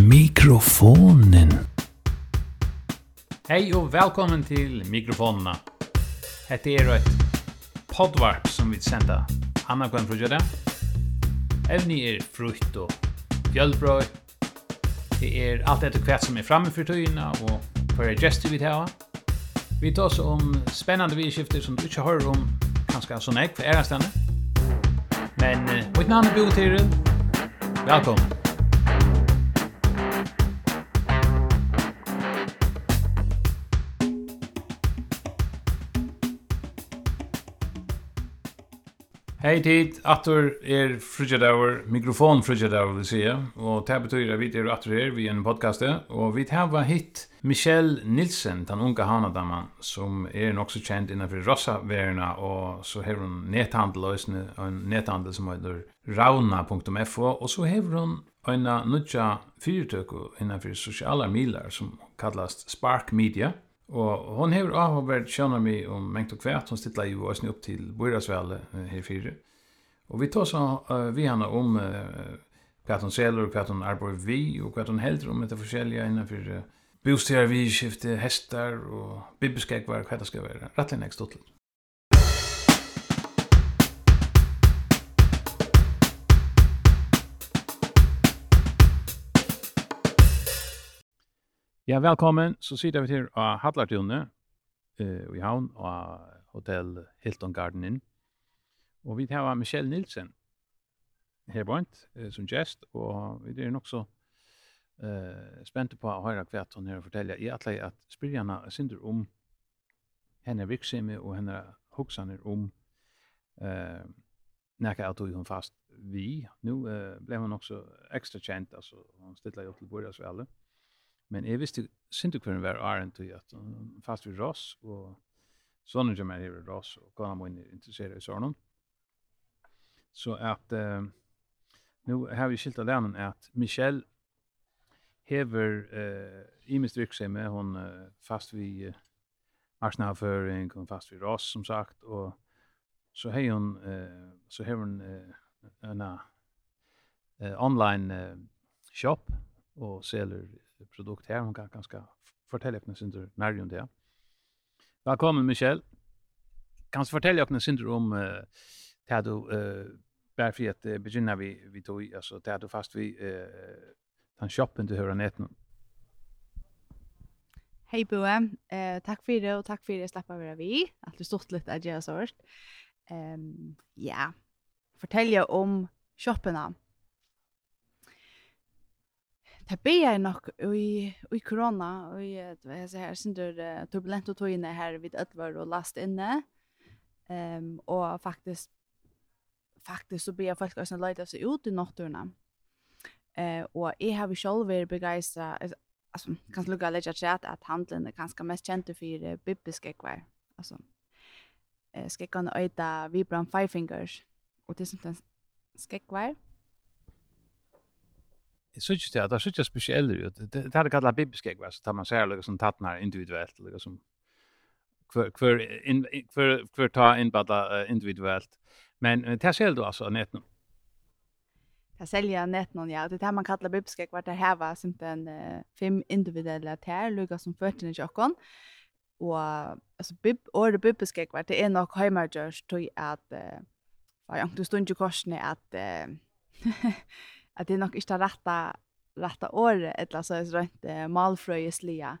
mikrofonen. Hei og velkommen til mikrofonerna. Hette er et podvarp som vi sender Anna Kvann Frugjöda. Evni er frukt og fjölbrøy. Det er alt etter hvert som er framme for tøyene og for gestur vi tar. Vi tar oss om spennende vidskifter som du ikke hører om kanskje sånn jeg for ærestandet. Men mitt navn er Bo Tyril. Velkommen. Hei tid, Attor er Frigidauer, mikrofon Frigidauer vil sige, og det betyr at vi er Attor her vi en podcast, og vi har hit Michelle Nilsen, den unge hanadamman, som er nok så kjent innenfor Rossa-verna, og så har hun nethandel, og en nethandel som heter rauna.fo, og så har hun en nødja fyrtøk innenfor sosiale miler, som kallast Spark Media, Og hon hevur áhugavert sjóna mi um mengt og kvært, hon stilla jo oss upp til Borgasvæle her fyrir. Og vi tar så uh, vi hana om uh, kvært hon selur, kvært hon arbor vi, og kvært hon heldur om etter forskjelliga innanfyr uh, bostærar vi skifte hestar og bibelskegvar, kvært det skal være. Rattelig nek stått litt. Ja, velkommen. Så sitter vi til av Hadlartjone uh, i havn av Hotel Hilton Garden Inn. Og vi tar Michelle Nilsen her bort uh, som gjest, og vi er nok så uh, spente på å høre hva hun her forteller. Jeg atler at spyrjene synder om henne virksomhet og henne hoksene om uh, nekka at hun fast vi. Nå uh, ble hun også ekstra kjent, altså hun stiller jo til bordet så alle. Men jeg visste sinte kvar var Arent til at fast vi Ross og sonen som er her Ross og kan man interessere i sånn. Så at uh, nu har vi skilt den at Michelle hever uh, i mest virksomhet, med hon uh, fast vi uh, Arsenal hun fast vi Ross som sagt och så har hon uh, så har hon uh, en online uh, shop och säljer produkt her. Hun kan ganske fortelle dere synder mer om det. Velkommen, Michelle. Kan du fortelle dere synder om uh, det du uh, bare for at uh, begynner vi, vi tog, altså det du fast vi uh, den shoppen du hører ned nå. Hei Boe, eh, takk for det, og takk for det jeg slipper å være vi. Alt er stort litt av det jeg. Um, ja, fortell om shoppene. Det blir nok i, i korona, og i, jeg ser her, synder uh, turbulent og togene her vid Ødvar og last inne. Um, og faktisk, faktisk så blir jeg folk også leid seg ut i natturene. Eh, og jeg har selv vært begeistret, altså, kan lukka litt at at at handelen er ganske mest kjent for uh, bibbeskekvar. Altså, eh, skekkene øyde Vibram Five Fingers, og det er den skekvar. Jeg synes ikke det, det er ikke spesielt ut. Det, det er det kallet biblisk egg, altså, tar man ser noe som tatt den individuelt, liksom, hver, hver, in, hver, hver ta innbada uh, individuelt. Men det ser du altså, nett noe. Jag säljer nett någon ja, det här man kallar bibliska kvart det här var simpelthen uh, fem individuella tær, lugga som förten den jockon. Och alltså bib och det bibliska kvart det är nog hemmagjort till att uh, var jag inte stund i korsne att uh, att det är nog inte rätta rätta året eller så är det rätt eh, malfröjesliga.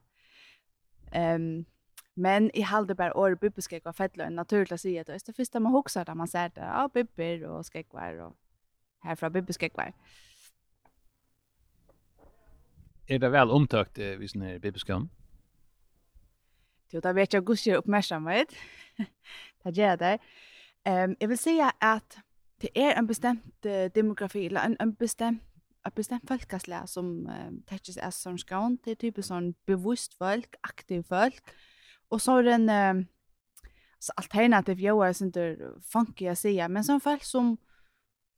Ehm um, men i halde bara år bubbe ska gå fettla en naturligt säga att det första man huxar där man ser det ja bubber och skäckvar och här från bibbeske kvar. Är det väl omtökt eh, vid sån här bibbeskan? Jo, da vet jag gusjer oppmerksomhet. det gjør det. Um, jeg vill si att det är en bestemt uh, demografi eller en en bestämd ett bestemt folkasle som uh, täcks är som skån till typ sån bevisst folk, aktiv folk. Och så är den uh, så alternativ jag är inte funky att säga, men som folk som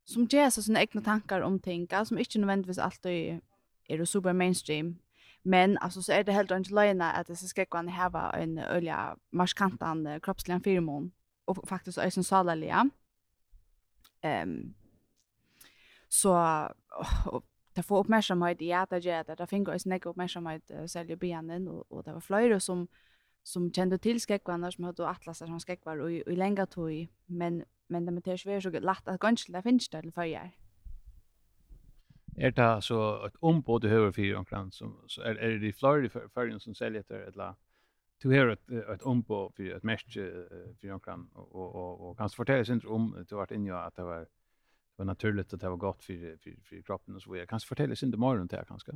som ger sig sina egna tankar om ting, som inte nödvändigtvis alltid är det super mainstream. Men alltså så är det helt enkelt löjna att det ska gå att ha en ölja marskantan kroppsliga firmon och faktiskt är sin salaliga. Ehm så och det får uppmärksamhet i att det gör det. Det fick också näck uppmärksamhet sälja benen och och det var flera som som kände till skäckvarna som hade atlas som skäckvar och i länge tog men men det meter svär så lätt att ganska det finns det för jag. Är det så ett ombud du behöver för omkring som så är är det i Florida för för som säljer det eller du har ett ett ombo för ett match för jag kan och och och kan fortälja sen om du vart inne att det var det var naturligt att det var gott för för för kroppen och så vidare. Kanske fortälja sen det morgon till kanske.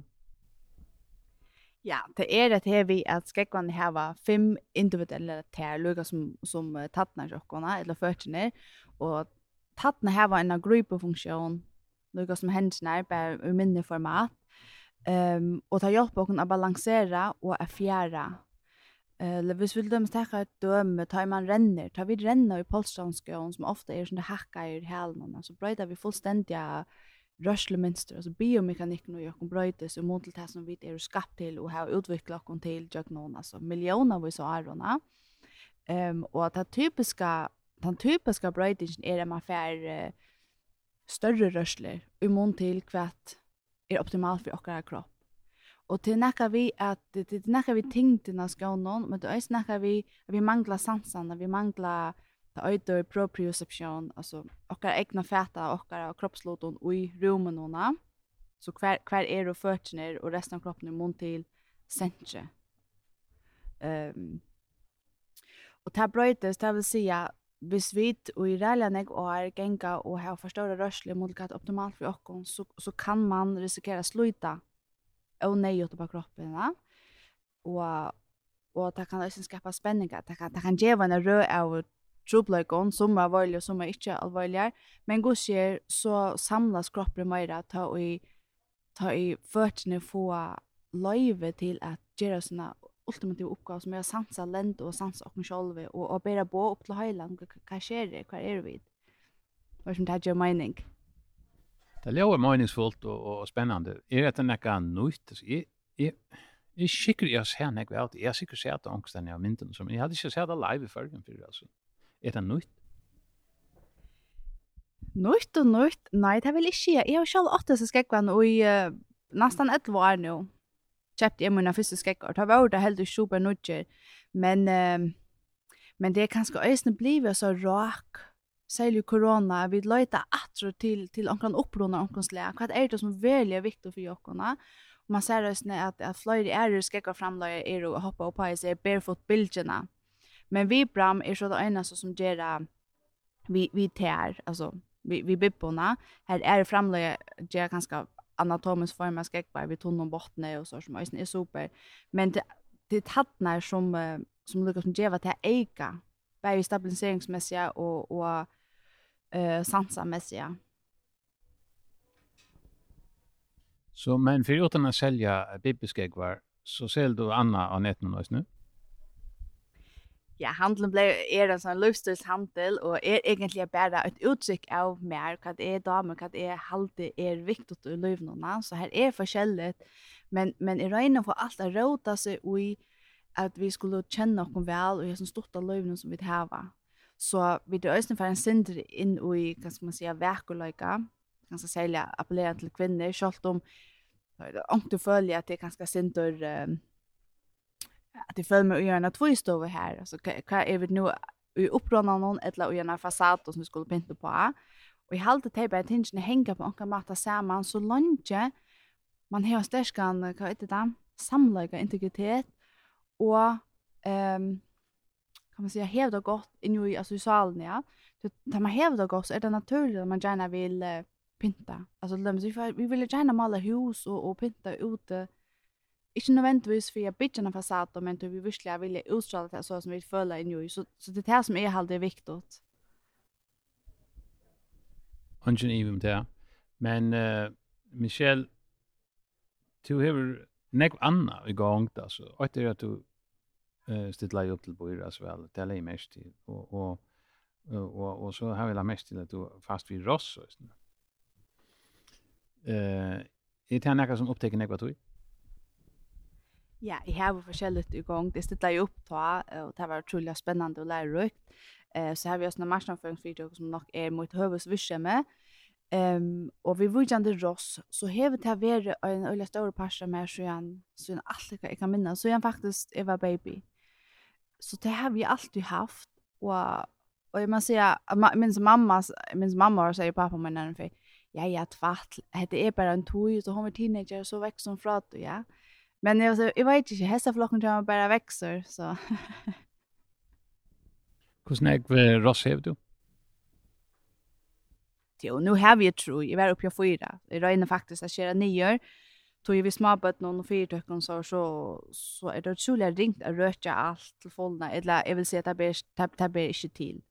Ja, det är det her vi att skäckvan här fem individuella lukka som som tattnar jockorna eller förtjänar och tattnar här var en gruppfunktion lukka som händer när bara i mindre format. Ehm um, och ta hjelp och å balansera och att fjärra Eller hvis vi dømes tekka et døme, ta man renner, tar vi renner i polstranskjøen, som ofte er sånne hakka i hælen, så brøyder vi fullstendige alltså altså biomekanikken og kom brøydes, og mot til det som vi er skapt til, og har utviklet oss til jøkken, altså millioner vi så er henne. Um, og det typiske, den typiske brøydingen er at man får uh, større rørsler, i mot til hvert er optimalt for okkara kropp. Og til nekka vi at, til nekka vi tingtina skånen, men til øyne nekka vi, at vi mangla sansene, vi mangla det øyder proprioception, altså okkar egna feta, okkar og i ui rummen hona. Så hver, hver er og førtjener og resten av kroppen er mun til sentje. Um, og det brøytes, det vil si at hvis vi i ræljanek og er genga og har forstørre rørsle mot optimalt for okkon, så, så kan man risikere sluta og nei ut på kroppen va. og og det kan også skapa spänning att det kan det kan ge en rö av trubleikon som er voldelig og som er ikke alvorlig. Men god skjer, så samlas kroppen mer at ta i, ta i førtene få løyve til at gjøre sånne ultimative oppgaver som er å sansa lente og sansa okken sjolve og, og bare bo opp til høyland, hva skjer det, hva er vi? Hva er som det gjør mening? Mm. Det er jo meningsfullt og, og spennende. Er det noe nytt? Jeg, jeg, jeg er sikker jeg ser noe av Jeg er sikker sett det angsten av mynden. Som, jeg hadde ikke sett det live i følgen før, altså. Er det nytt? Nytt og nytt? Nei, det vil jeg ikke. Jeg har selv åtte seg skrekkvann, og i uh, nesten et år nå. Kjøpte jeg mine første skrekkvann. Det var det helt super nødger. Men, uh, men det er kanskje øyne blivet så rak særlig korona, vi løyta atro til, til omkran opprona omkran slag. Hva er det som veldig viktig for jokkona? Og man ser røstene at, at fløyre ærer skrekka framløyre er å hoppa oppa i seg barefoot bildjena. Men vi bram er så det øyne som gjerra vi, vi tær, altså vi, vi bibbona. Her er framløyre ger ganske anatomisk form av skrekbar, vi tunn om bottene og så som øyne er super. Men det, det tattnar som, som lukkar som gjerra til eika både stabiliseringsmässiga och, och uh, sansamässiga. Så men för utan att sälja bibbeskegvar så säljer du Anna av nätet nu? Ja, handelen blev er en sånn livsstilshandel, og er egentlig bare et uttrykk av mer, hva det er damer, hva det er halte, er viktig i livene, så her er forskjellig, men, men i regner for alt å råde seg i at vi skulle kjenne noen vel, og jeg som stort av løvene som vi hava. Så vi det også for en sindri inn i, hva skal man si, verkeløyga, ganske særlig appellere til kvinner, selv om det er ångt å at det er ganske sindri, at det føler meg å gjøre en stover her, altså hva er vi nå i opprona noen, eller å gjøre en fasad som vi skulle pynte på, og i halte til bare tingene henger på noen måte sammen, så langt man har størskan, hva er det da, samlaga integritet, och ehm kan man säga hävda gott i nu alltså i salen ja. Så när man hävda gott så är det naturligt att man gärna vill uh, pynta alltså lämna sig vi vill gärna måla hus och och pynta ute. Inte nödvändigtvis för att bygga en fasad men vi vill vilja utstråla det så som vi följer i. Nu så så det här som är halt det viktigt Angen even där men uh, Michelle du har nek anna i gång alltså. så det är att du eh stilla upp till boira så väl. Det i mest till och och och og så har vi la mest til at du fast vid ross så. Eh, är det några som upptäcker nekv att Ja, jeg har forskjellig i gang. Det stilte jeg opp ta, og det var utrolig spennende og lærerikt. Eh, så har vi også noen marsjonføringsvideoer som nok er mot høves visse med, Ehm och vi vujande ross så hevet det vara en öle stor pascha med sjön så en allt jag kan minnas så jag faktiskt Eva baby. Så det har vi alltid haft och och jag måste säga min mamma min mamma säger pappa men när för ja ja tvatt det är bara en toj så hon var teenager så växer hon från då ja. Men jag så jag vet inte hästa flocken där bara växer så. Hur snägg ross hevet du? 30 nu har vi tro i var uppe på fyra. Det regnar faktiskt att köra nior. Tog vi smabbet någon och fyra tycken så så så är det otroligt ringt att röka allt till fållna eller jag vill säga att det blir det blir inte till.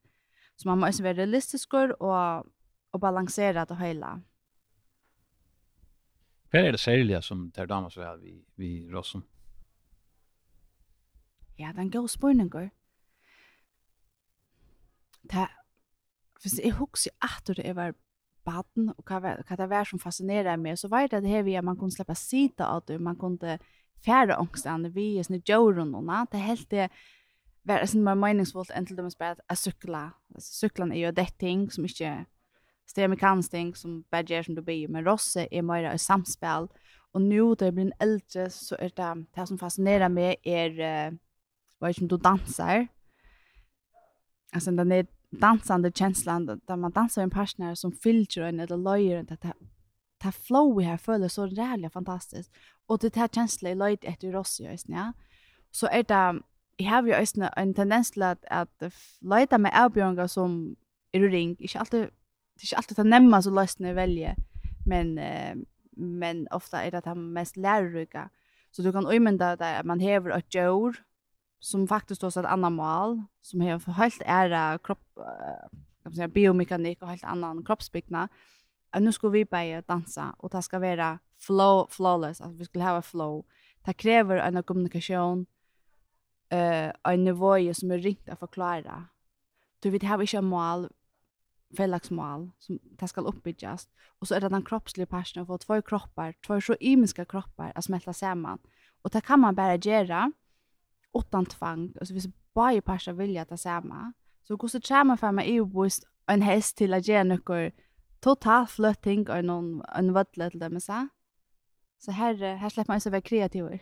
Så man måste vara realistisk och och balansera det hela. Vad är det särliga som tar damer så vi vi rossen? Ja, den går spårningar. Det för jag husker att det var baden, och vad vad det var som fascinerade mig så var det det här vi man kunde släppa sitta att man kunde färra ångstan vi, är såna og noe, det helt det, var det mer meningsfullt enn til dem spørre att cykla sykla. Syklan er det ting som inte stämmer med kansting som badger som du be men rosse är mer ett samspel och nu då blir en äldre så är det, det som fascinerar mig är vad som du dansar. Alltså den är dansande känslan där man dansar en partner som fyller en eller löjer en. Det här flow vi här följer så rädligt fantastiskt. Och det här känslan är löjt efter Rossi i ja? så är det jag har ju ösnen en tendens till att, att löjta med erbjörningar som är du ring. Inte alltid det är inte alltid att nämna så lösningar väljer men eh, men ofta är det det mest lärorika. Så du kan ömynda där att man häver ett djur som faktiskt då så ett annat mål som har helt ära kropp kan man säga biomekanik och helt annan kroppsbyggnad. Och nu ska vi börja dansa och det ska vara flow flawless alltså vi skulle ha flow. Det kräver en kommunikation eh en nivå som är riktigt att förklara. Du vet har vi ju mål fällagsmål som det ska uppbyggas och så är det den kroppsliga passionen för två kroppar, två så imiska kroppar att smälta samman. Och det kan man bara göra utan tvang, alltså hvis bara parter vilja att säga samma. Så går så träma för mig ju boost en häst till att ge några totalt flötting och någon en vattlet till dem så. Så här här släpper man så vara kreativ.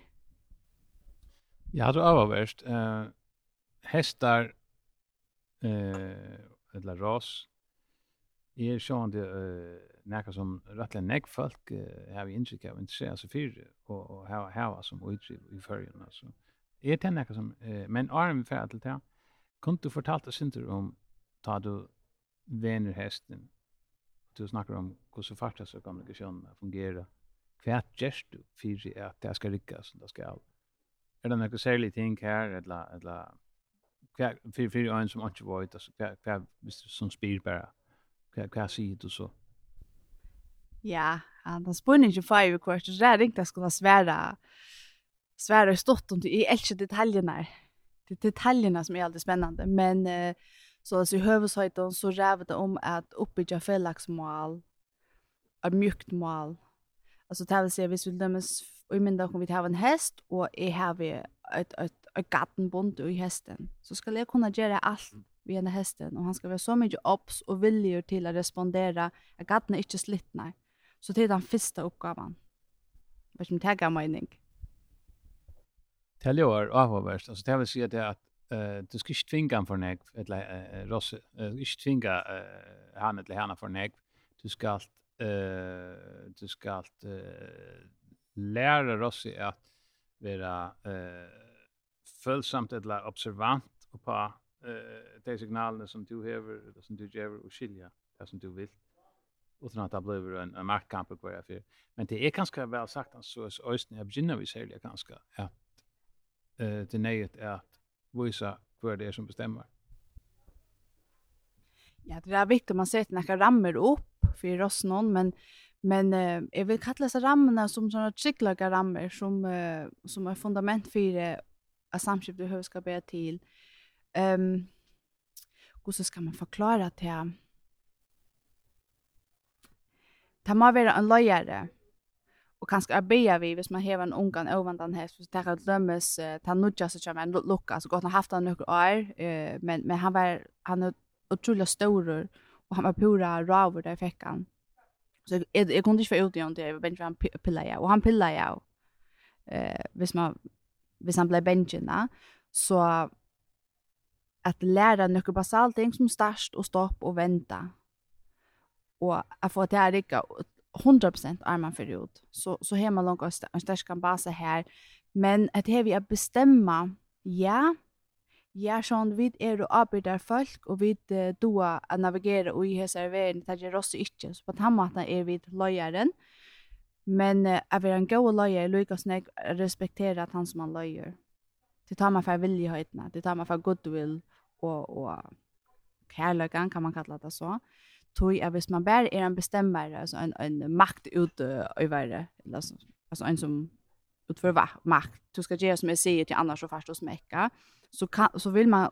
Ja, det var värst. Eh hästar eh eller ras är sjönde eh näka som rättligen näck folk har vi inte kan inte se så för och och här här som ut i förrjun alltså. Eh er det noe som, eh, men Arne vi færa til det, kunne du fortalt oss inte om, ta du vener hesten, du snakker om hvordan fartas og kommunikasjonen fungerer, hva gjør du for at det skal rikka som det skal? Er det noe særlig ting her, eller, eller hva, for, for øyn som ikke var ut, hva, hva, hvis du som spyr bare, hva, hva sier du så? Ja, han spurning ikke fyrir kvart, det er ikke det skulle svære, svärar stått om i älskar detaljerna. Det är detaljerna som är alltid spännande, men eh, så alltså i huvudsajten så rävde det om att uppbygga fällagsmål, ett mjukt mål. Alltså det vill säga, hvis vi dömes och i dag om vi har en häst och jag har ett, ett, ett gattenbund i hästen, så ska jag kunna göra allt vid den hästen och han ska vara så mycket ops och viljor till att respondera att gatten är inte slittna. Så det är den första uppgavan. Vad som tagar mening. Det här gör avhåverst. Alltså det här vill säga det att uh, du ska inte tvinga han för nek, eller uh, rosse, uh, inte tvinga uh, han eller henne för nek. Du ska allt, uh, du ska allt uh, lära rosse att vara uh, följsamt eller observant på uh, de signalerna som du hever, som du ger och skilja det som du vill utan att det blir en, en markkamp kvar för. Men det är ganska väl sagt att så är ösnen jag begynner vi sälja ganska. Ja eh det nejet är att visa för det som bestämmer. Ja, det är viktigt om man sätter några rammer upp för oss någon, men men eh, jag vill kalla dessa rammarna som såna trickliga rammer som eh, som är fundament för eh, att du hur ska bära till. Ehm um, hur så ska man förklara till Ta må være en løyere och kanske arbeta vi hvis man har en ungan ovandan här så tar det dömes ta nudja så kommer en lucka så gott han haft han några år eh, men men han var han är otroligt stor och han var pura raver där fick han så jag, jag kunde inte få ut det jag var han pilla jag och han pilla jag eh hvis man hvis han blev bänken så att lära några basalt ting som start och stopp och vänta och att få det här 100% arman för ut. Så så hemma långt öst en stark kan basa här. Men att här vi att bestämma. Ja. Ja, sån vid är uppe där folk och vid eh, doa att navigera och i hela världen där det rossar inte. Så på den måten är vid lojaren. Men eh, att vara en god lojare lyckas när respektera att han som man lojer. Det tar man för villigheten, det tar man för goodwill och, och kärleken kan man kalla det så tog jag visst man bara är en bestämmare alltså en en makt ut i eller alltså alltså en som utför makt du ska ge som jag säger till annars så fast och smäcka så kan, så vill man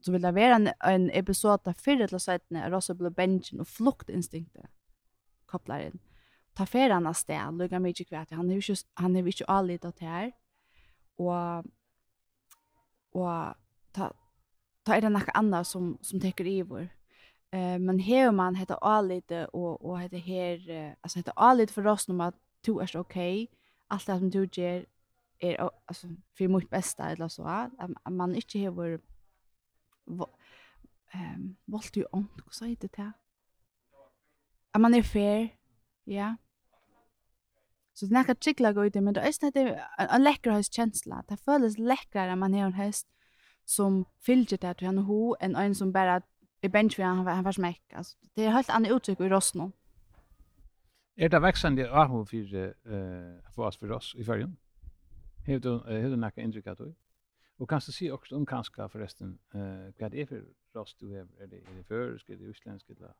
så vill det vara en, en episod där för det låtsas att när Rosa blir benchen och fluktinstinkter kopplar in ta för annars där lugga mycket kvärt han är ju han är ju inte allit det här och och ta ta är det något annat som som täcker i vår. Eh men här man heter allite och och heter här alltså heter allite för oss om att du är okej. Allt det som du gör är alltså för mitt bästa eller så att man inte har ehm valt ju om och säger det det. Att man är fair. Ja. Så det näka chickla går ut men det är inte en läcker höstkänsla. Det känns läckrare man är en häst som fylgjer det att han ho, en en som bara i bench han var han var smäck alltså det är helt annat uttryck i Rosno. Är det växande ahu för eh för oss för oss i färgen? Hur du hur du näka intryck att du. Och du se också om kanske förresten eh vad det är för rost du har är det är det förska det utländska eller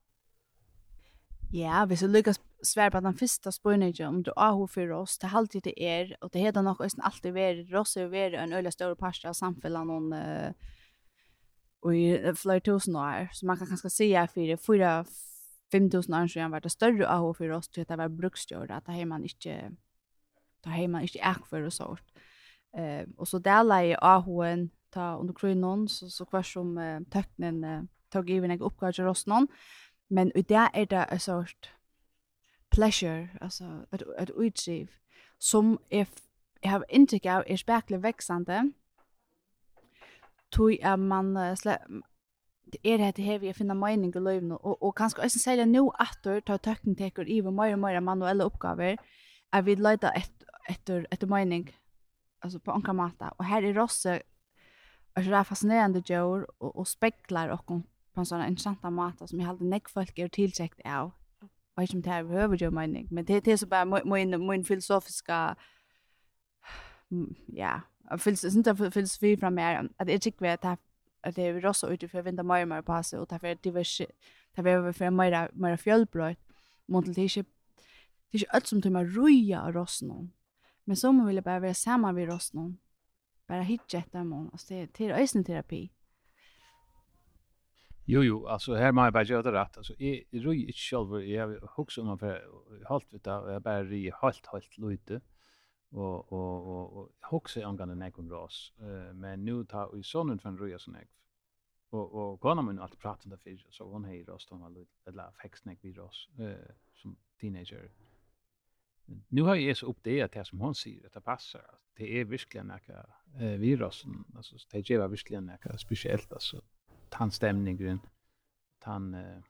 Ja, hvis jeg lykkes svær på den første spørningen om du har for oss, det er alltid det er, og det heter nok alltid være, ross er være en øyelig større parst av samfunnet noen uh, och i flera tusen år så man kan kanske säga för fyra 5000 år sedan var det större AH för oss till att det var bruksgjord att det här man inte ta hem man inte äck för och sånt. Eh och så där lägger AHn ta under kronon så så kvar som eh, tecknen eh, tog i en uppgåva till oss någon. Men ut det är det en sort pleasure alltså att att utdriv som if jag har inte av är spärklig växande tog är man det er det här vi finna mening i livet och och kanske också säga nu åter ta tecken teker i vad mer mer manuella uppgifter är vi leta ett efter efter mening alltså på anka mata. Och här är Rosse är där fascinerande djur och och speglar och på en sån intressant mata som jag hade näck folk är tillsäkt av. Och som det här behöver ju mening men det det är så bara min min filosofiska ja finns det inte finns vi fram mer att det tycker vi att att det är rossa ute för vinda mer mer på sig och därför det var det var för mer mer fjällbröd mot det är det är allt som tar roja och ross någon men så man vill bara vara samman vid ross någon bara hitta ett där mån och det till ösen terapi. Jo jo altså, her må jeg bare gjøre det rett. Altså, jeg røy ikke selv, jeg har hooks om för halt vet jag bara helt helt lite og og och, och också angående näkon ras eh men nu tar vi sonen från Rösen ek og og kona mun alt prata om det för så hon hej ras då man det la fexnek vid ras eh som teenager. Nu har jag så upp det att det som hon säger att det passar det är verkligen näka eh virusen alltså det är verkligen näka speciellt alltså tandstämningen tan eh,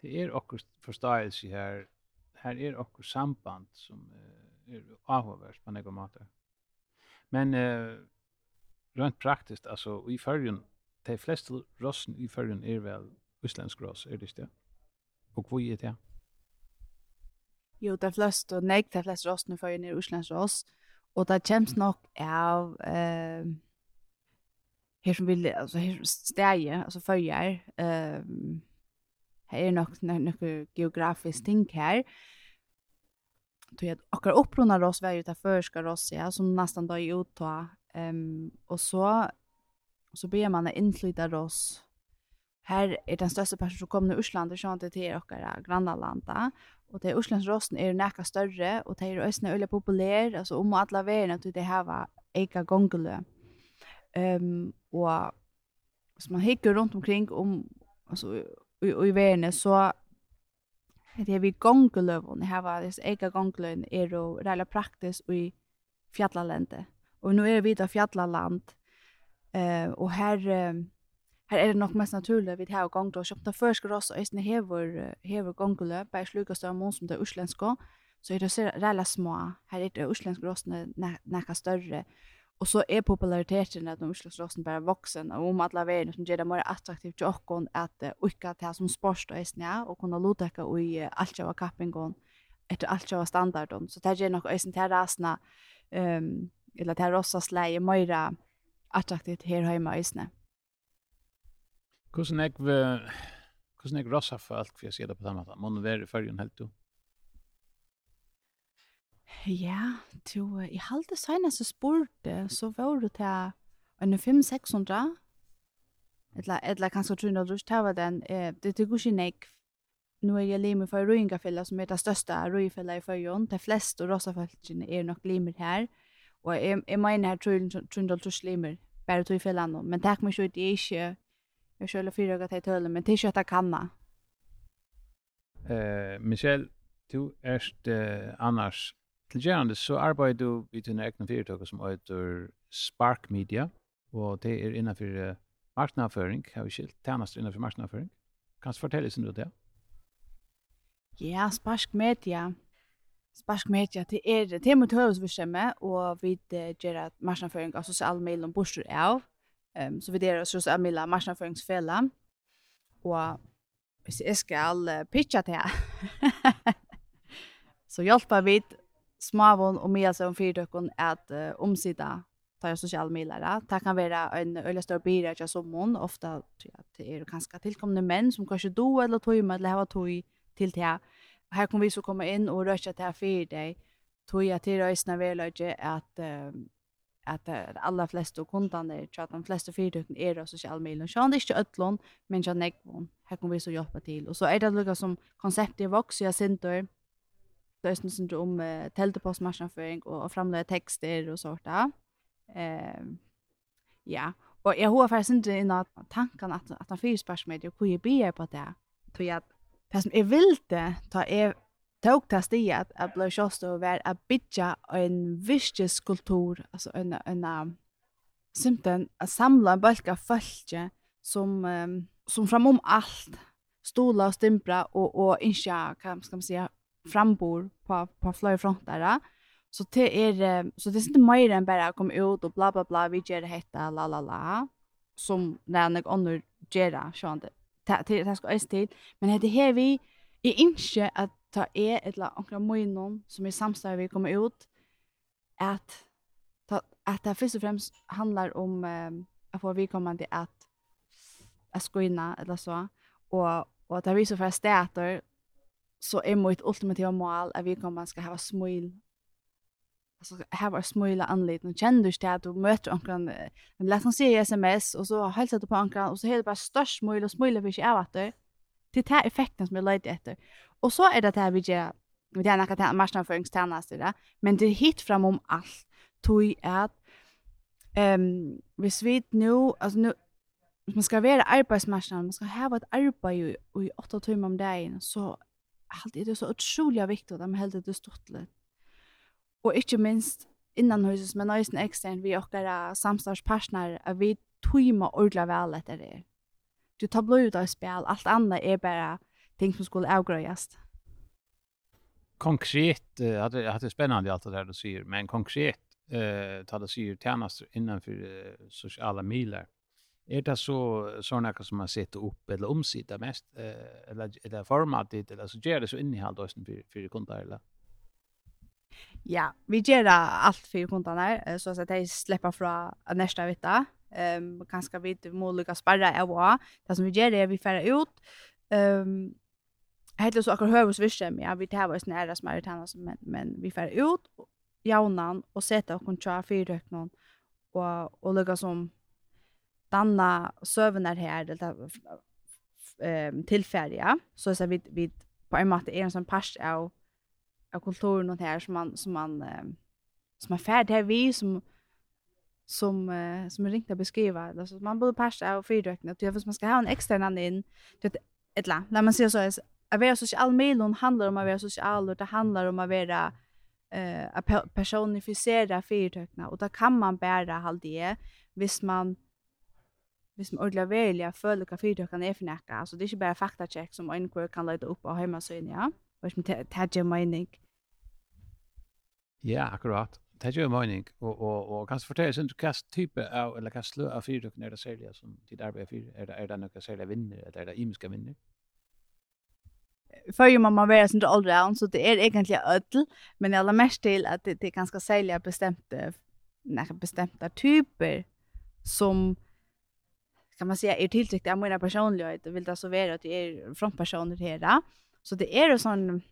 det är också förståelse här här är också samband som eh, er avhåvert på några måter. Men eh, rent praktiskt, alltså i färgen, de flesta rossen i färgen är väl utländsk ross, är det det? Och vad är det? Jo, de flesta, nej, de flest rossen i färgen är utländsk ross. Och det känns nog av... Eh, her som vil, altså her stedje, altså følger, Eh, her er nok noe geografisk ting her, tog att akkurat upprona ross var ju det förska ross ja som nästan då i uttå ehm och så så ber man att inflyta ross. Här är den största personen som kommer i Ursland och sånt till och grannlanda och det Urslands rossen är näka större och det är ösna öle populär alltså om alla vägen att det här var eka ehm um, och så man hickar runt omkring om alltså i i vägen så det er vi gongeløvene, her var det ega gongeløvene, er jo reile praktisk i fjallalende. Og nå er vi da fjallaland, eh, og her, her er det nok mest naturlig, vi har gongeløv, som det først skal også, eisne hever, hever gongeløv, bare sluk og større som det er så er det reile små, her er det uslensk råsene nekka større, Och så är populariteten att de Oslo bara vuxen och om alla vägen som gör det mer attraktivt till och att uika till som sport och snä och kunna låta och i allt jag kapping gång efter allt jag standard så det är nog ösen till rasna ehm eller till rossa släje mer attraktivt här hemma i snä. Kusen jag kusen jag rossa för allt för jag ser det på samma sätt. Man är i färgen helt då. Ja, to, i halde senast så spurte, så var det til en 5-600, eller, eller kanskje 300 rusk, det var den, eh, det tog ikke nek. Nå er jeg limer for Røyngafella, som er det største Røyngafella i Førjøen. De fleste rosafeltene er nok limer her, og jeg, jeg mener her 300 rusk limer, bare tog i fellene, men takk meg ikke, det er ikke, jeg selv er fyrrøyga til tølen, men det er ikke at jeg kan det. Eh, Michelle, du erst uh, annars til gjerne så arbeider du i dine egne fyrirtøkker som heter Spark Media, og det er innenfor marknadsføring, har vi skilt, tjenest innenfor marknadsføring. Kan du fortelle sin du det? Ja, Spark Media. Spark Media, det er, det er mot høresvirksomhet, og vi gjør marknadsføring av sosiale medier om bostur av, um, så vi gjør sosiale medier marknadsføringsfella, og hvis jeg skal pitcha det her, så hjelper vi småvån og mye om fyrtøkken att uh, omsida tar jag sociala medier. Det kan vara en öliga större bira jag som hon ofta att det är ganska tillkommande män som kanske då eller tog med eller har tog till det. Här kommer vi så komma in och röra till här för dig. Tog jag till röjsna välöje att att alla flesta kundarna tror att de flesta fyrtöken är det sociala medier. Så det är inte öllon men jag nekvån. Här kommer vi så jobba till. Och så är det lika som konceptet i Vox jag synter det är sånt om eh, teltepostmarknadsföring och, och texter och sånt där. Eh, ja, och jag har faktiskt inte innan tanken att, att han fyrspärs med det och jeg be på det. Så jag, det som jag ville ta är tog det stig att jag blev kjost och var att bygga en virkeskultur, alltså en, en, en simpelthen att samla en av följtje som, um, som framom allt stola och stimpra og och inka, kan man säga, frambor på på flöj frontar. Så det är så det är inte mer än bara kom ut och bla bla bla vi gör det hetta la la la som när jag under gera sjön det det det ska är tid men det här vi är inte att ta är ett la ankra mojnon som är samstår vi kommer ut att ta att det först och främst handlar om att få vi kommer till att att skoina eller så och och att det så för stäter så är mitt ultimativa mål at vi kommer ska ha smil alltså här var smila anledning. Känner du att du möter onkan oss lätt i SMS och så hälsar du på onkan och så är det bara störst smil och smila vi är att det det är effekten som jag leder efter. Och så är det här vi gjør, vi det är något att ja. det men det hit fram om allt tog är ehm vi svit nu alltså nu man skal være arbetsmarknaden man skal ha et arbeid i 8 timmar om dagen så er det så otroligt viktig at de helt det stortligt. Och inte minst innan huset men nästan ekstern, vi och våra samstarvspartner att vi tøyma ordentlig vel etter det. Du tar blod ut av spel, alt annet er bare ting som skulle avgrøyast. Konkret, uh, det er spennende alt det der du sier, men konkret, uh, ta det sier tjenester innenfor uh, sosiale miler, Är det så såna som man sätter upp eller omsida mest eh, eller eller formatet eller så gjør det så innehalt også for, för kunder eller? Ja, vi gör allt för kunderna så att de slipper från nästa vita. Ehm um, kanskje vi inte måliga sparra av. Det som vi gör är vi færre ut. Ehm um, Helt så akkurat høres virksom, ja, vi tar oss nære smaritana, men, men vi fer ut, jaunan, og seta okkon tja fyrrøknon, og, og lukka som danna sövnar här eller ehm tillfärja så så vi vi på en måte är en sån pers av av kulturen och här som man som man som är färd här. Vi som som eh, som är ringt att beskriva alltså man borde passa och fyrrökna att man ska ha en extern in. Det ett la när man ser så är att vara social medlon handlar om att vara social och det handlar om att vara eh att personifiera fyrrökna och då kan man bära halde visst man hvis man ordentlig verilig føler hva fyrtøkene er for nekka. Altså, det er ikke bare faktakjekk som en kvar kan løyde opp av hjemmesøyene, ja? Og som tætje mening. Ja, akkurat. Tætje mening. Og, og, og kanskje fortelle sin hva type av, eller hva slø av fyrtøkene er det særlig som ditt arbeid for? Er det, er det noe særlig vinner, eller er det imiske vinner? Før jo må man være sånn all round, så det er egentlig ødel, men jeg har mest til at det, det er ganske særlig bestemte, nei, bestemte typer som kan man säga är tilltryckt av mina personlighet och vill det så vara att det är från personer här. Så det är ju sån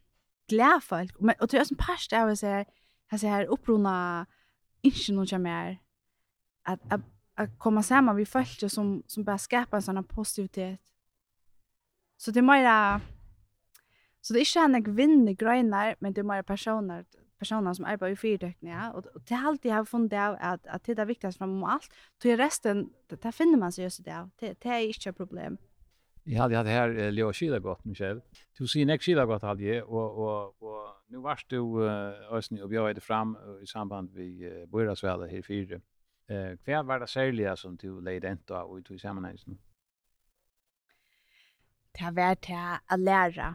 glädje men och tror jag som past jag vill säga här så här upprona inte någon mer att att att komma samman vi folk som som bara skapar en sån positivitet. Så det är mera så det är inte en vinner grejer men det är mera personer personer som arbetar i fyrtökningar och, og det har alltid jag funnet av att, att det är viktigast fram om allt. Så i resten, det, finner man sig just det av. Det, det är inte ett problem. Jeg hade hatt här uh, Leo Kilagott, Michelle. Du ser näck Kilagott hade jeg, och, och, och nu varst du ösnig och bjöd fram i samband med uh, Bojrasvälle här i Fyrre. Eh, hva var det særlige som du leide enda av och i sammanhanget? Det har vært til å lære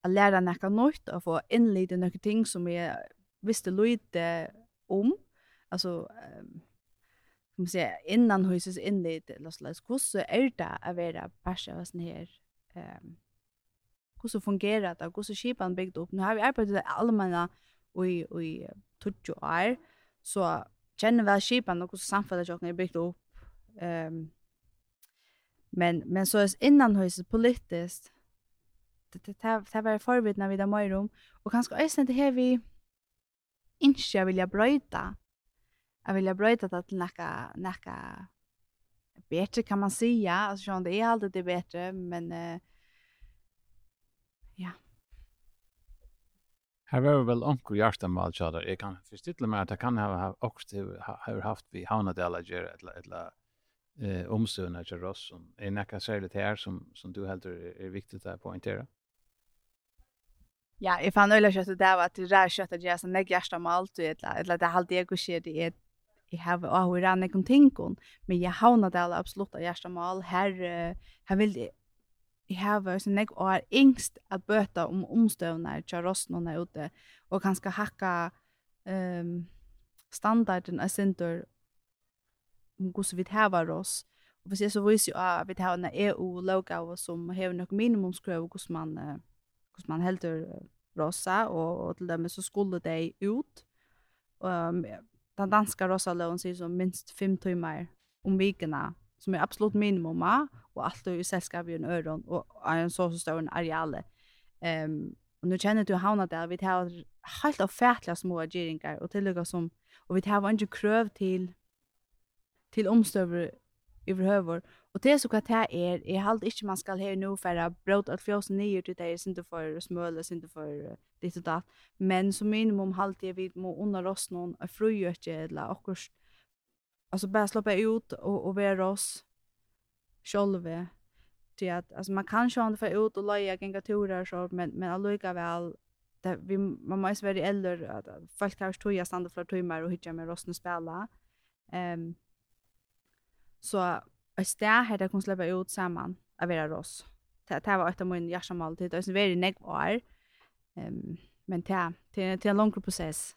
att lära näka nytt och få inleda några ting som jag visste lite om. Alltså um, kan man säga innan huset inled eller så läs så är det att vara passion vad sen här. Ehm hur så fungerar det? Hur så skipan byggt upp? Nu har vi arbetat allmänna och i i tutjo är så känner väl skipan och hur samfället jag har byggt upp. Ehm um, men men så är innan huset politiskt det det var förvidna vid dem rum och kanske är det här vi inte jag vill bryta Jag vill bryta det till näka näka bättre kan man säga alltså så det är alltid det bättre men uh, ja. Här var väl onkel Jarsta Malchada. Jag kan förstilla mig att jag kan ha också har haft vi Havnadelager eller eller eh omsöna till oss som är näka särskilt här som som du helt är viktigt att poängtera. Ja, jeg fann øyla kjøttet det var at det rær kjøttet at jeg er sånn nek hjärsta med alt eller det er det jeg og skjer det er jeg har og hver rann ekon tinkon, men jeg havna det alle absolutt av hjärsta med alt, her, her vil jeg jeg har vært sånn nek og er yngst at bøta om omstøvna i tjarosten er ute og kanskje hakka um, standarden av sinter om hvordan vi hever oss og hvis jeg så viser jo at vi hever en EU-logo som hever nok minimumskrøv og hvordan man uh, hos man heldur rosa, og, og til dem så skulle de ut. Um, den danska rosa loven sier som minst fem timer om vikene, som er absolutt minimum, og alt er i selskap i en øron, og er en så, så stor en areale. Um, og nu kjenner du havna der, vi tar helt avfætla små ageringar, og tillegg som, og vi tar ikke krøv til, til omstøver överhuvud. Och det är så är är allt inte man skall här nu för bröd att fjosen ner till det är inte för smöl och inte för det och det. Men som minimum halt det vi må under oss någon är fröjöke eller och alltså bara släppa ut och och vara oss själva till att alltså man kan sjön för ut och leja gänga turer så men men alluga väl det vi man måste vara eldre, att folk har stå jag stanna för timmar och hittar med rosten spela. Ehm um, Så ett sted her jeg kunne slippe ut sammen av vera oss. Det, det var et av min hjertemål til det, og det var negv år. Um, men det, det, det er en lang prosess.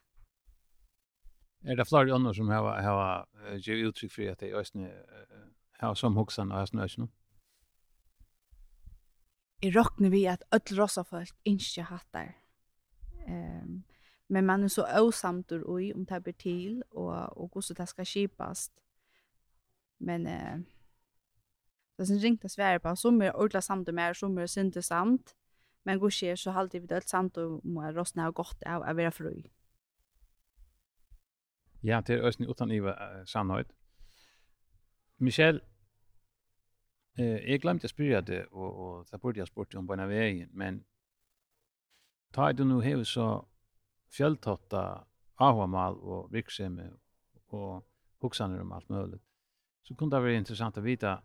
Er det flere andre som har, har givet uttrykk for at det er østene har som hoksan og østene østene? Jeg råkner vi at alle rosa folk ikke har hatt hattar. Um, men man er så åsamter ui om det blir til, og, og hvordan det skal skipast. Men eh, det som ringt å svære på, som er ordla samt og mer, som er synd og samt, men god skjer så halte vi det alt samt og må rostne ha godt av å være fru. Ja, det er østene utan iva uh, sannhøyt. Michelle, eh, jeg glemte å spyrja det, og, og det burde jeg spurt om på en veien, men ta du nu hever så fjelltotta avhamal og virksomhet og hoksaner om alt mulig så kunde det vara intressant att veta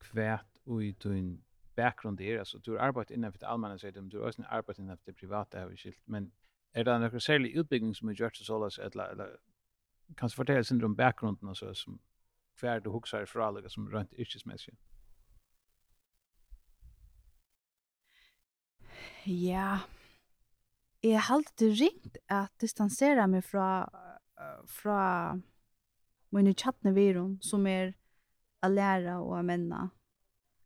kvärt och i din bakgrund är alltså du har arbetat inom det allmänna så du har också arbetat inom det privata har vi skilt. Men är det några särskild utbildning som har gjort så sålas eller eller kan du fortälla sin om bakgrunden och så som kvar du huxar för alla som rent yrkesmässigt Ja, jeg har alltid ringt at distansere meg fra, fra men i chatten vi hon som är a lära och a menna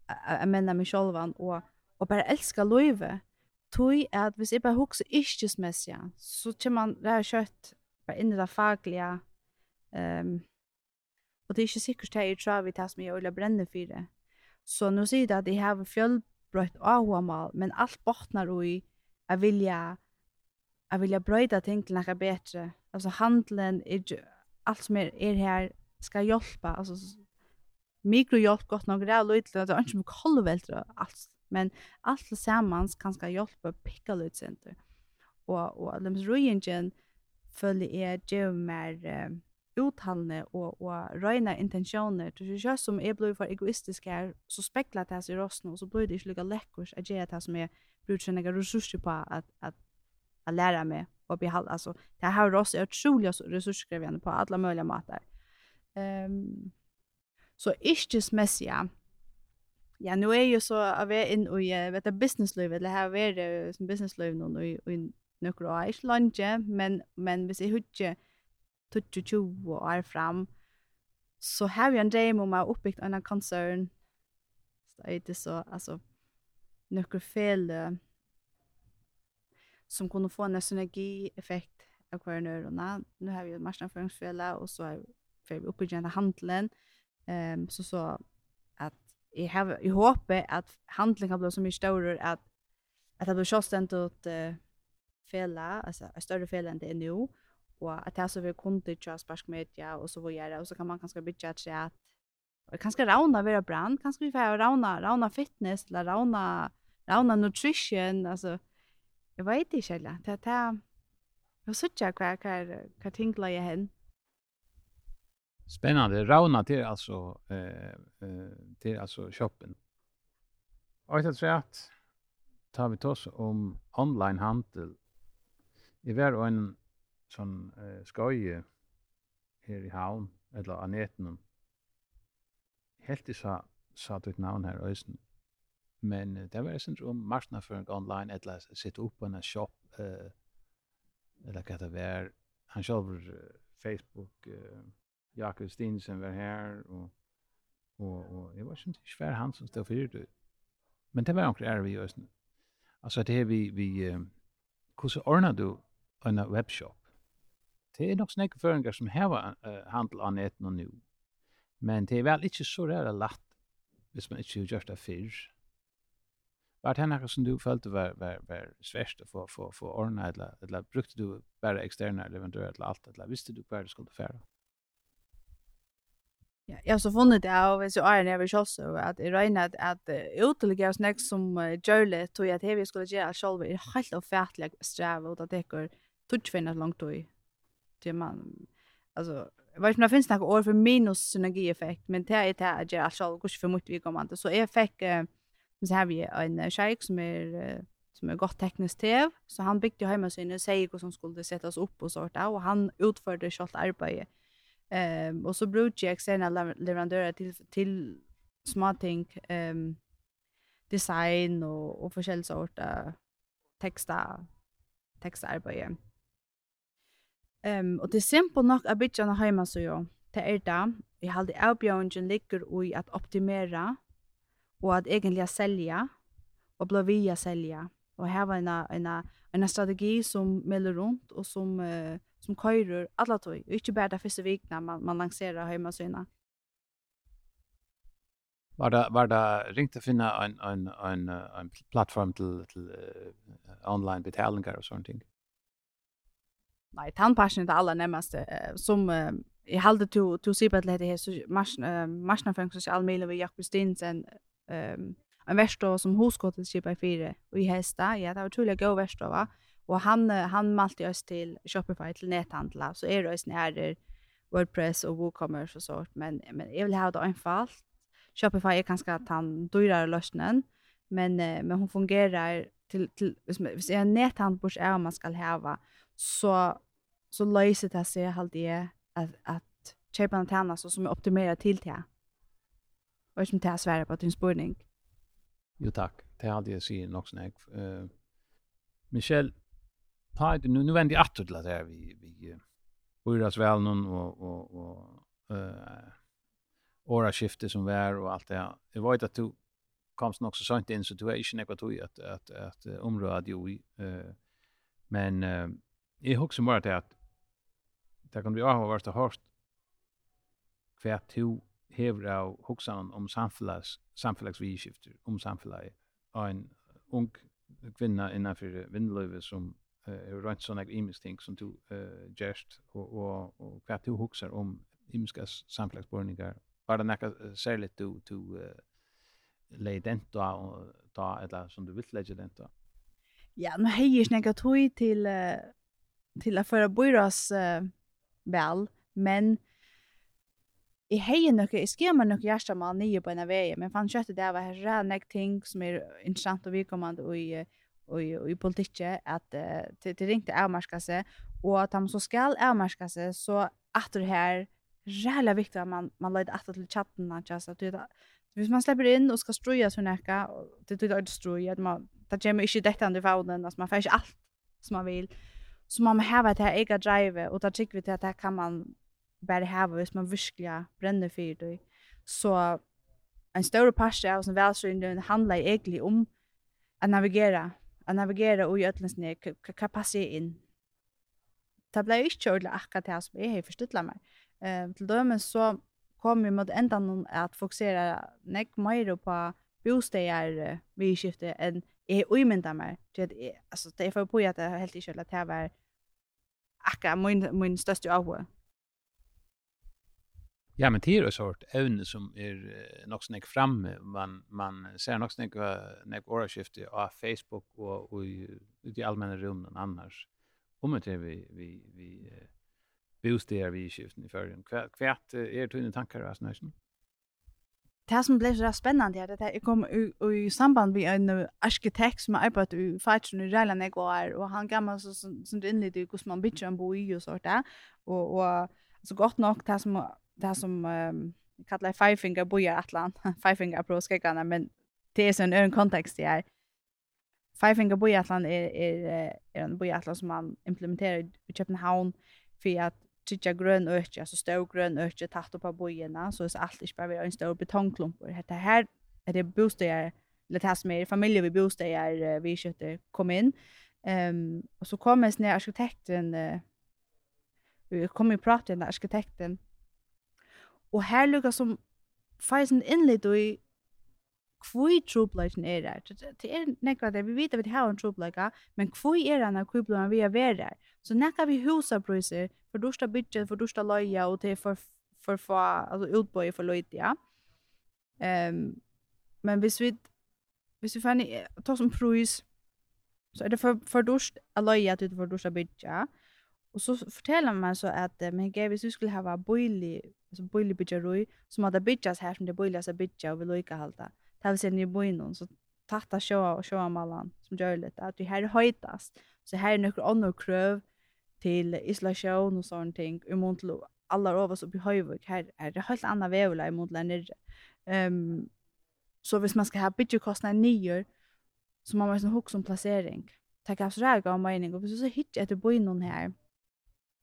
a menna mig själv och och bara älska livet tui at hvis jeg bare hukse iskjesmessig, så kommer man det er kjøtt bare inn i det faglige. Um, og det er ikke sikkert det jeg tror vi tar som jeg vil brenne for det. Så nå sier det at jeg har fjellbrøtt av mal, men alt bortnar i jeg vilja jeg vilja brøyda ting til noe bedre. Altså handelen er allt som är er, är er här ska hjälpa alltså mikrohjälp gott nog det lite att det är inte mycket kolvältra allt men allt tillsammans kan ska hjälpa picka ut center och och lems ruingen följer är ju mer eh, och och rena intentioner det är ju som är blue för egoistisk är så speklat det sig rosten och så blir det ju lika läckert att ge det som är brukar några resurser på att att att lära mig och behålla alltså det här har oss är otroligt resurskrävande på alla möjliga matar. Ehm um, så yrkesmässiga Ja, nu är ju så av är in i vet businessliv eller här är det som businessliv någon i i några år lunge, men men vi ser hur tuttu och är fram, så har vi en dröm om att uppbyggt en koncern. Så det är det så, alltså, några fel som kunne få en synergieffekt av hver nørene. Nå har vi jo marknadsføringsfjellet, og så har vi oppgjørende handelen. Um, så så at jeg, har, jeg håper at handelen kan bli så mye større at, at det blir sjåstendt ut uh, fjellet, altså en større fjellet enn det er nå, og at det så vi kunder til sparsk media og så videre, og så kan man kanskje bytja et sett, og kanskje rauna vera brand, kanskje vi får rauna, rauna fitness, eller rauna, rauna nutrition, altså, Jeg vet ikke heller. Det er det. Jeg synes ikke hva, hva, hva ting la jeg hen. Spennende. Rauna til altså, eh, til altså shoppen. Og jeg tror at tar vi oss om online handel. Jeg var en sånn eh, skøye her i havn, eller av netten. Helt i sa, sa du et navn her, Øysen. Men uh, det var sånt om marknadsføring online eller sitta upp på en shop uh, eller vad det var. Han själv uh, Facebook uh, Jakob Stinsen var här och och och det var sånt svär han som stod för det. Men det var också är vi just nu. Alltså det vi vi um, hur så ordnar du en webshop? Det är nog snäcka föringar som har uh, handel av nätet nu. Men det är väl inte så där lätt hvis man inte gjør det fyrr. Var det något som du følte var, var, var sverst att få, få, få ordna eller, eller brukte du bare eksterne leverandører eller alt, eller visste du hva du skulle fære? Ja, jeg har så funnet det og hvis jeg er nede när vi at jeg att at regnar att uteliga snack som uh, gjør Jörle tog att vi skulle göra selv, er helt og fætlig sträva och att det går tutchvinna långt langt tog. det man altså, jeg vet ikke om det finnes noen år for minus synergieffekt men det är det att göra selv, hvordan for mye vi kommer til. så jeg fikk, uh, Men så har vi en tjejk som är som er godt teknisk tev, så han byggde jo hjemme sine säger som skulle sättas opp og sånt, og han utførte självt arbete. Ehm um, og så brukte jeg externa leverandører til, til smarting ehm um, design og, og forskjellige sort texta tekster, Ehm um, og det er simpelt nok at bygga hjemme så jo, Det er det. jeg har alltid avbjörningen ligger i at optimera og at egentlig sälja og bli via selja, og ha en, en, en strategi som melder rundt, og som, uh, som køyrer alla tog, og ikke bare det første vikene man, man lanserer hjemmesynet. Var det, var det ringt å finne en, en, en, en plattform til, til uh, online betalinger og sånne ting? Nei, tannparsen er det aller nærmeste. Uh, som uh, jeg halde til å si på at det heter så marsnaføring sosial medier ved Jakob Stinsen, um, en verstova som hoskottet skipa i fyra i hästa. ja, det var tullig god verstova, Och han, han malte oss till Shopify, till näthandla så är det oss WordPress och WooCommerce och sånt, men, men jag vill ha det einfalt. Shopify är ganska att han dyrare lösningen men, men hon fungerar till till hvis, man, hvis jeg är man ska hava, så, så löser det seg det att att kjøpene tjener så som är optimerad till det. Och som tar svära på din spårning. Jo tack. Det hade jag sagt nog snägg. Uh, Michelle, ta nu nu vänder jag åter till det här vi vi Oras väl någon och och och eh ora skifte som var och allt det här. Jag vet att du komst nog så sånt in situation jag tror att att att området ju eh men eh jag huxar mer att det kan bli av vart det hårt kvärt to hever av hoksan om samfelags, samfelagsvidskifter, om samfelaget, en ung kvinna innanför vindlövet som eh uh, rent såna imisk ting som du eh uh, gest och och och vad du huxar om imiska samflagsborningar bara näka särligt du du uh, leidenta och ta eller som du vill leidenta Ja, nu hejer snäga tog till till att föra boras uh, väl, men i hejer noe, jeg skjemmer noe hjertemann nye på en av men fann kjøttet det var her nek ting som er interessant og vi og i, i, og i politikket, at uh, til, til ringte avmarska seg, og at han så skal avmarska seg, så at det her rævla viktig at man, man løyde at til chatten, just, at det, hvis man släpper in och ska skal struja sånn och det er att struja, att man, det kommer inte detta under faunen, alltså man får inte allt som man vill så man må det här ega drive, och da tycker vi til at det kan man bara hava hvis man virkelig brenner for det. Så en større parste av som velstyrende handler egentlig om å navigere, å navigere og gjøre løsene, hva passer inn. Det ble jo ikke ordentlig akkurat det som jeg har forstått meg. Eh, til dømen så kom vi mot enda noen at fokusere nek mer på bosteder vi skiftet enn jeg umynda meg. Det, altså, det er for på at jeg helt ikke at det var akkurat min, min største avhånd Ja, men det är en sort ävne som är något snäck fram. Man, man ser något snäck när åra skifte av Facebook och, och i, i allmänna rummen annars. Om det vi, vi, vi bostäder vi skiften i förrän. Kvärt är det tankar av sådär? Det som blev så spännande är att jag kom i, i samband med en arkitekt som har arbetat i Fajtsen i Rejlan i går. och han gammal så, som, som det inledde hur man bygger en bo i och sånt där. Och, och så gott nog det som det som um, kallar five finger bojar atlan five finger pro skickarna men det är så en ön kontext det är five finger bojar atlan är är är en bojar atlan som man implementerar i Köpenhamn för att tycka grön örtje alltså stor grön örtje tatt upp på bojarna så är allt inte bara en stor betongklump det här är det bostäder eller det här som är familjer vi bostäder vi köpte kom in. Ehm um, och så kom en sån arkitekten uh, vi kom ju prata med arkitekten. Og her lukka som feisen innlitt i kvui trupleikin er der. Det er nekva der, vi vet at vi har en trupleika, men kvui er anna kvui blom vi er ver der. Så nekka vi husa prøyser, for dursta budget, for dursta loja, og til for, for fa, altså utbøy for loja. Um, men hvis vi, hvis vi fann, ta som pris så er det for, for durst a loja, det for dusta budget, Och så fortäller man så att men hvis vi skulle ha boili alltså boili bidjaroi så hade bitchas her som det boili alltså bitcha og vi lika halta. Det vill säga ni boinon så tatta sjå och sjå mallan som gör lite att vi här höjtast. Så här är några andra kröv till isolation och sånt ting i Montlo. Alla av så på i Höjvik här är det helt andra vävla i Montlo ner. Ehm så hvis man ska ha bitchkostnader nyer så man måste hook som placering. ta så där om mening och så hittar jag till boinon här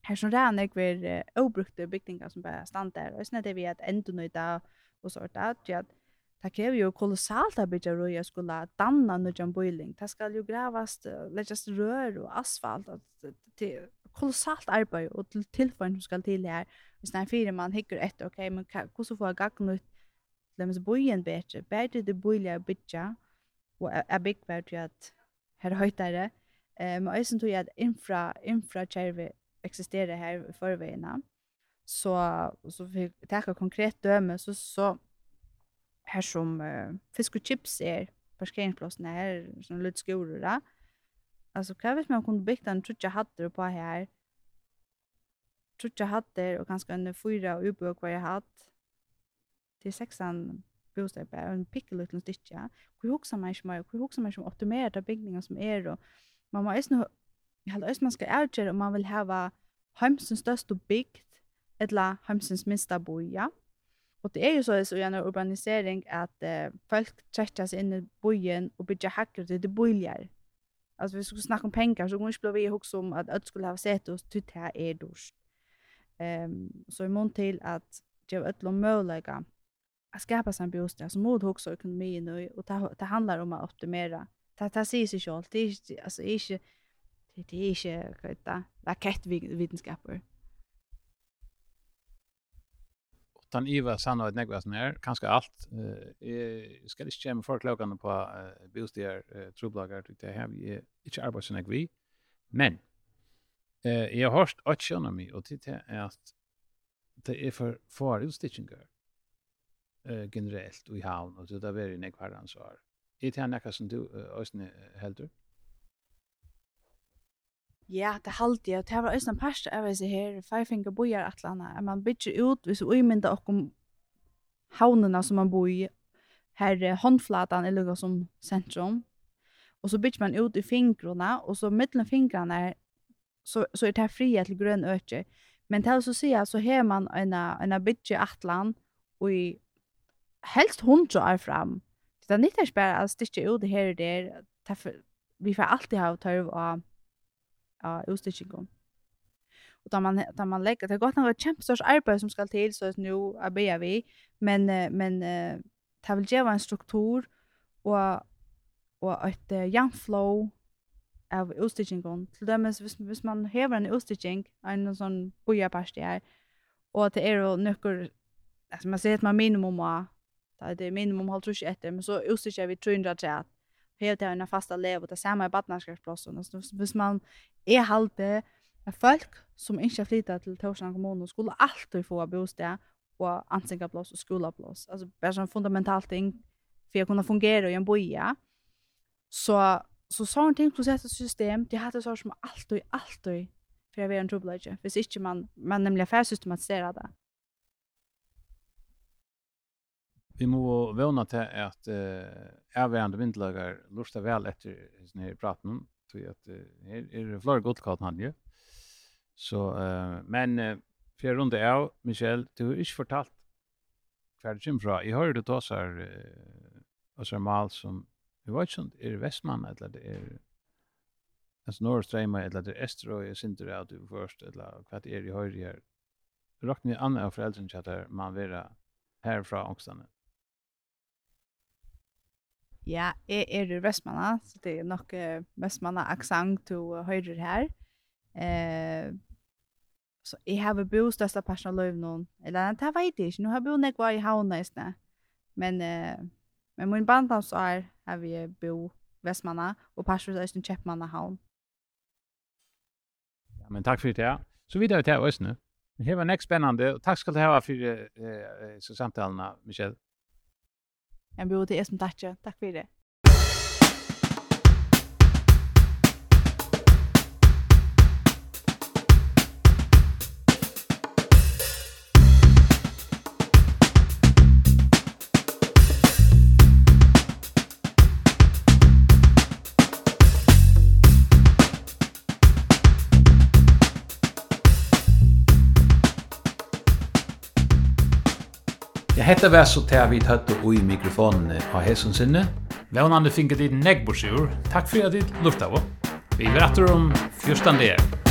här som rann jag var obrukta byggningar som bara stannar där. Och sen är det vi att ändå nöjda och sånt där. Så att det krever jo kolossalt att bygge røy og skulle danne noe om bøyling. Det skal jo grävas, legges rør og asfalt. Det er kolossalt arbeid og til tillfällen som ska till här. Och sen fyra man hickar ett, okej, okay, men hur så får jag gagnut lämnas bojen bedre. Bedre det boiliga bygga och är byggvärt ju att här høytere. Men jag syns at infra, infra kärver existerar här i förvägarna. Så så vi tar konkret döme så så här som uh, fisk och chips är parkeringsplatsen här som lite skolor där. Alltså kan vi man kunde bygga en trutja hatter på här. Trutja hatter och ganska en fyra och vad jag hatt. Till sexan bostäder bara en pickel liten stitcha. Hur huxar man ju mer? Hur huxar man ju optimera byggningar som är då. Man måste Jeg held også man skal avgjøre om man vil hava heimsens største bygd, eller heimsens minsta boja. Og det er jo så så en urbanisering at uh, folk trekker seg inn i bojen og bygger hakker til det bojer. Alltså vi skulle snacka om pengar så går vi bli ihåg om att öd skulle ha sett oss till det här är dårst. Um, så i mån till att det ett ödlom möjliga att skapa sig en bostad så måste också nu och det handlar om att optimera. Det, det säger sig själv. Det är alltså, inte Det er ikke, hva er det, rakettvidenskaper. Utan Iva sanna et negva som er, kanskje alt. Jeg skal ikke komme for klokene på bilstier, troblager, det har vi ikke arbeidet som vi. Men, jeg har hørt et kjønn av meg, og det er at det er for få utstitchinger generelt i havn, og det er veldig negva ansvar. Er det her nekka som du, Øystein, heldur? Ja. Ja, det halte jeg, det var også en parst av disse her Firefinger bojar et eller annet. Man bygger ut, hvis vi umynda oss om havnene som man bor i, her håndflatan er lukket som sentrum, og så bygger man ut i fingrene, og så mittelen fingrene så, så er det fria til grønn øker. Men til å si at så har man en, en bygge atlan, og i helst hundra er fram. Det er nytt er bare å stikke ut her og der, vi får alltid ha tørv og av utstikkingen. Och då man då man lägger det gott några kämpestors arbete som ska till så nu är vi men men det vill ge en struktur och och ett young flow av utstikkingen. Till dømes, hvis, hvis man hever en utstikking, en sånn bojaparst her, og det er jo nøkker, altså man ser at man minimum av, det er minimum halvt trus etter, men så utstikker vi 300 för det är en fasta lev og det sama i. Så hvis man er halde att folk som inte flyttar till Torsland kommun skulle alltid få bostad och ansänkaplås och skolaplås. Alltså bara som fundamentalt ting för att kunna fungera i en boja. Så så sån ting process system det hade så som alltid alltid för jag vet en trubbelage. Hvis inte man man nämligen för systematisera det. vi må vana till att eh även vindlagar lusta väl efter sin här praten så att här är det flere gott kan han ju. Så eh men för runt är Michel du har ikke fortalt hva det kommer fra. Jag hörde då så här alltså mal som vi vet inte är Västman eller det är alltså norr eller det är Öster och jag syns inte att du först eller vad är det jag här. Rakt ni andra föräldrar chatter man vara härifrån också. Ja, jeg er i Vestmanna, så det er nok uh, Vestmanna-aksang til uh, høyre her. Uh, så jeg har bo største personen av løyv noen. Eller, det vet jeg ikke. Nå har jeg bo når jeg var i havna i stedet. Men, uh, men min banddomsår har vi bo Vestmanna, og personen av Østen Kjeppmanna havn. Ja, men takk for det. ja. Så videre til Østene. Det var nekst spennende, og takk skal du ha for uh, uh, samtalene, Michelle. Jeg bor til er som takk, takk for det. hetta var så til vi tatt og i mikrofonen av hesson sinne. Vånande finket i. Takk for at du lufta på. Vi er etter om 14.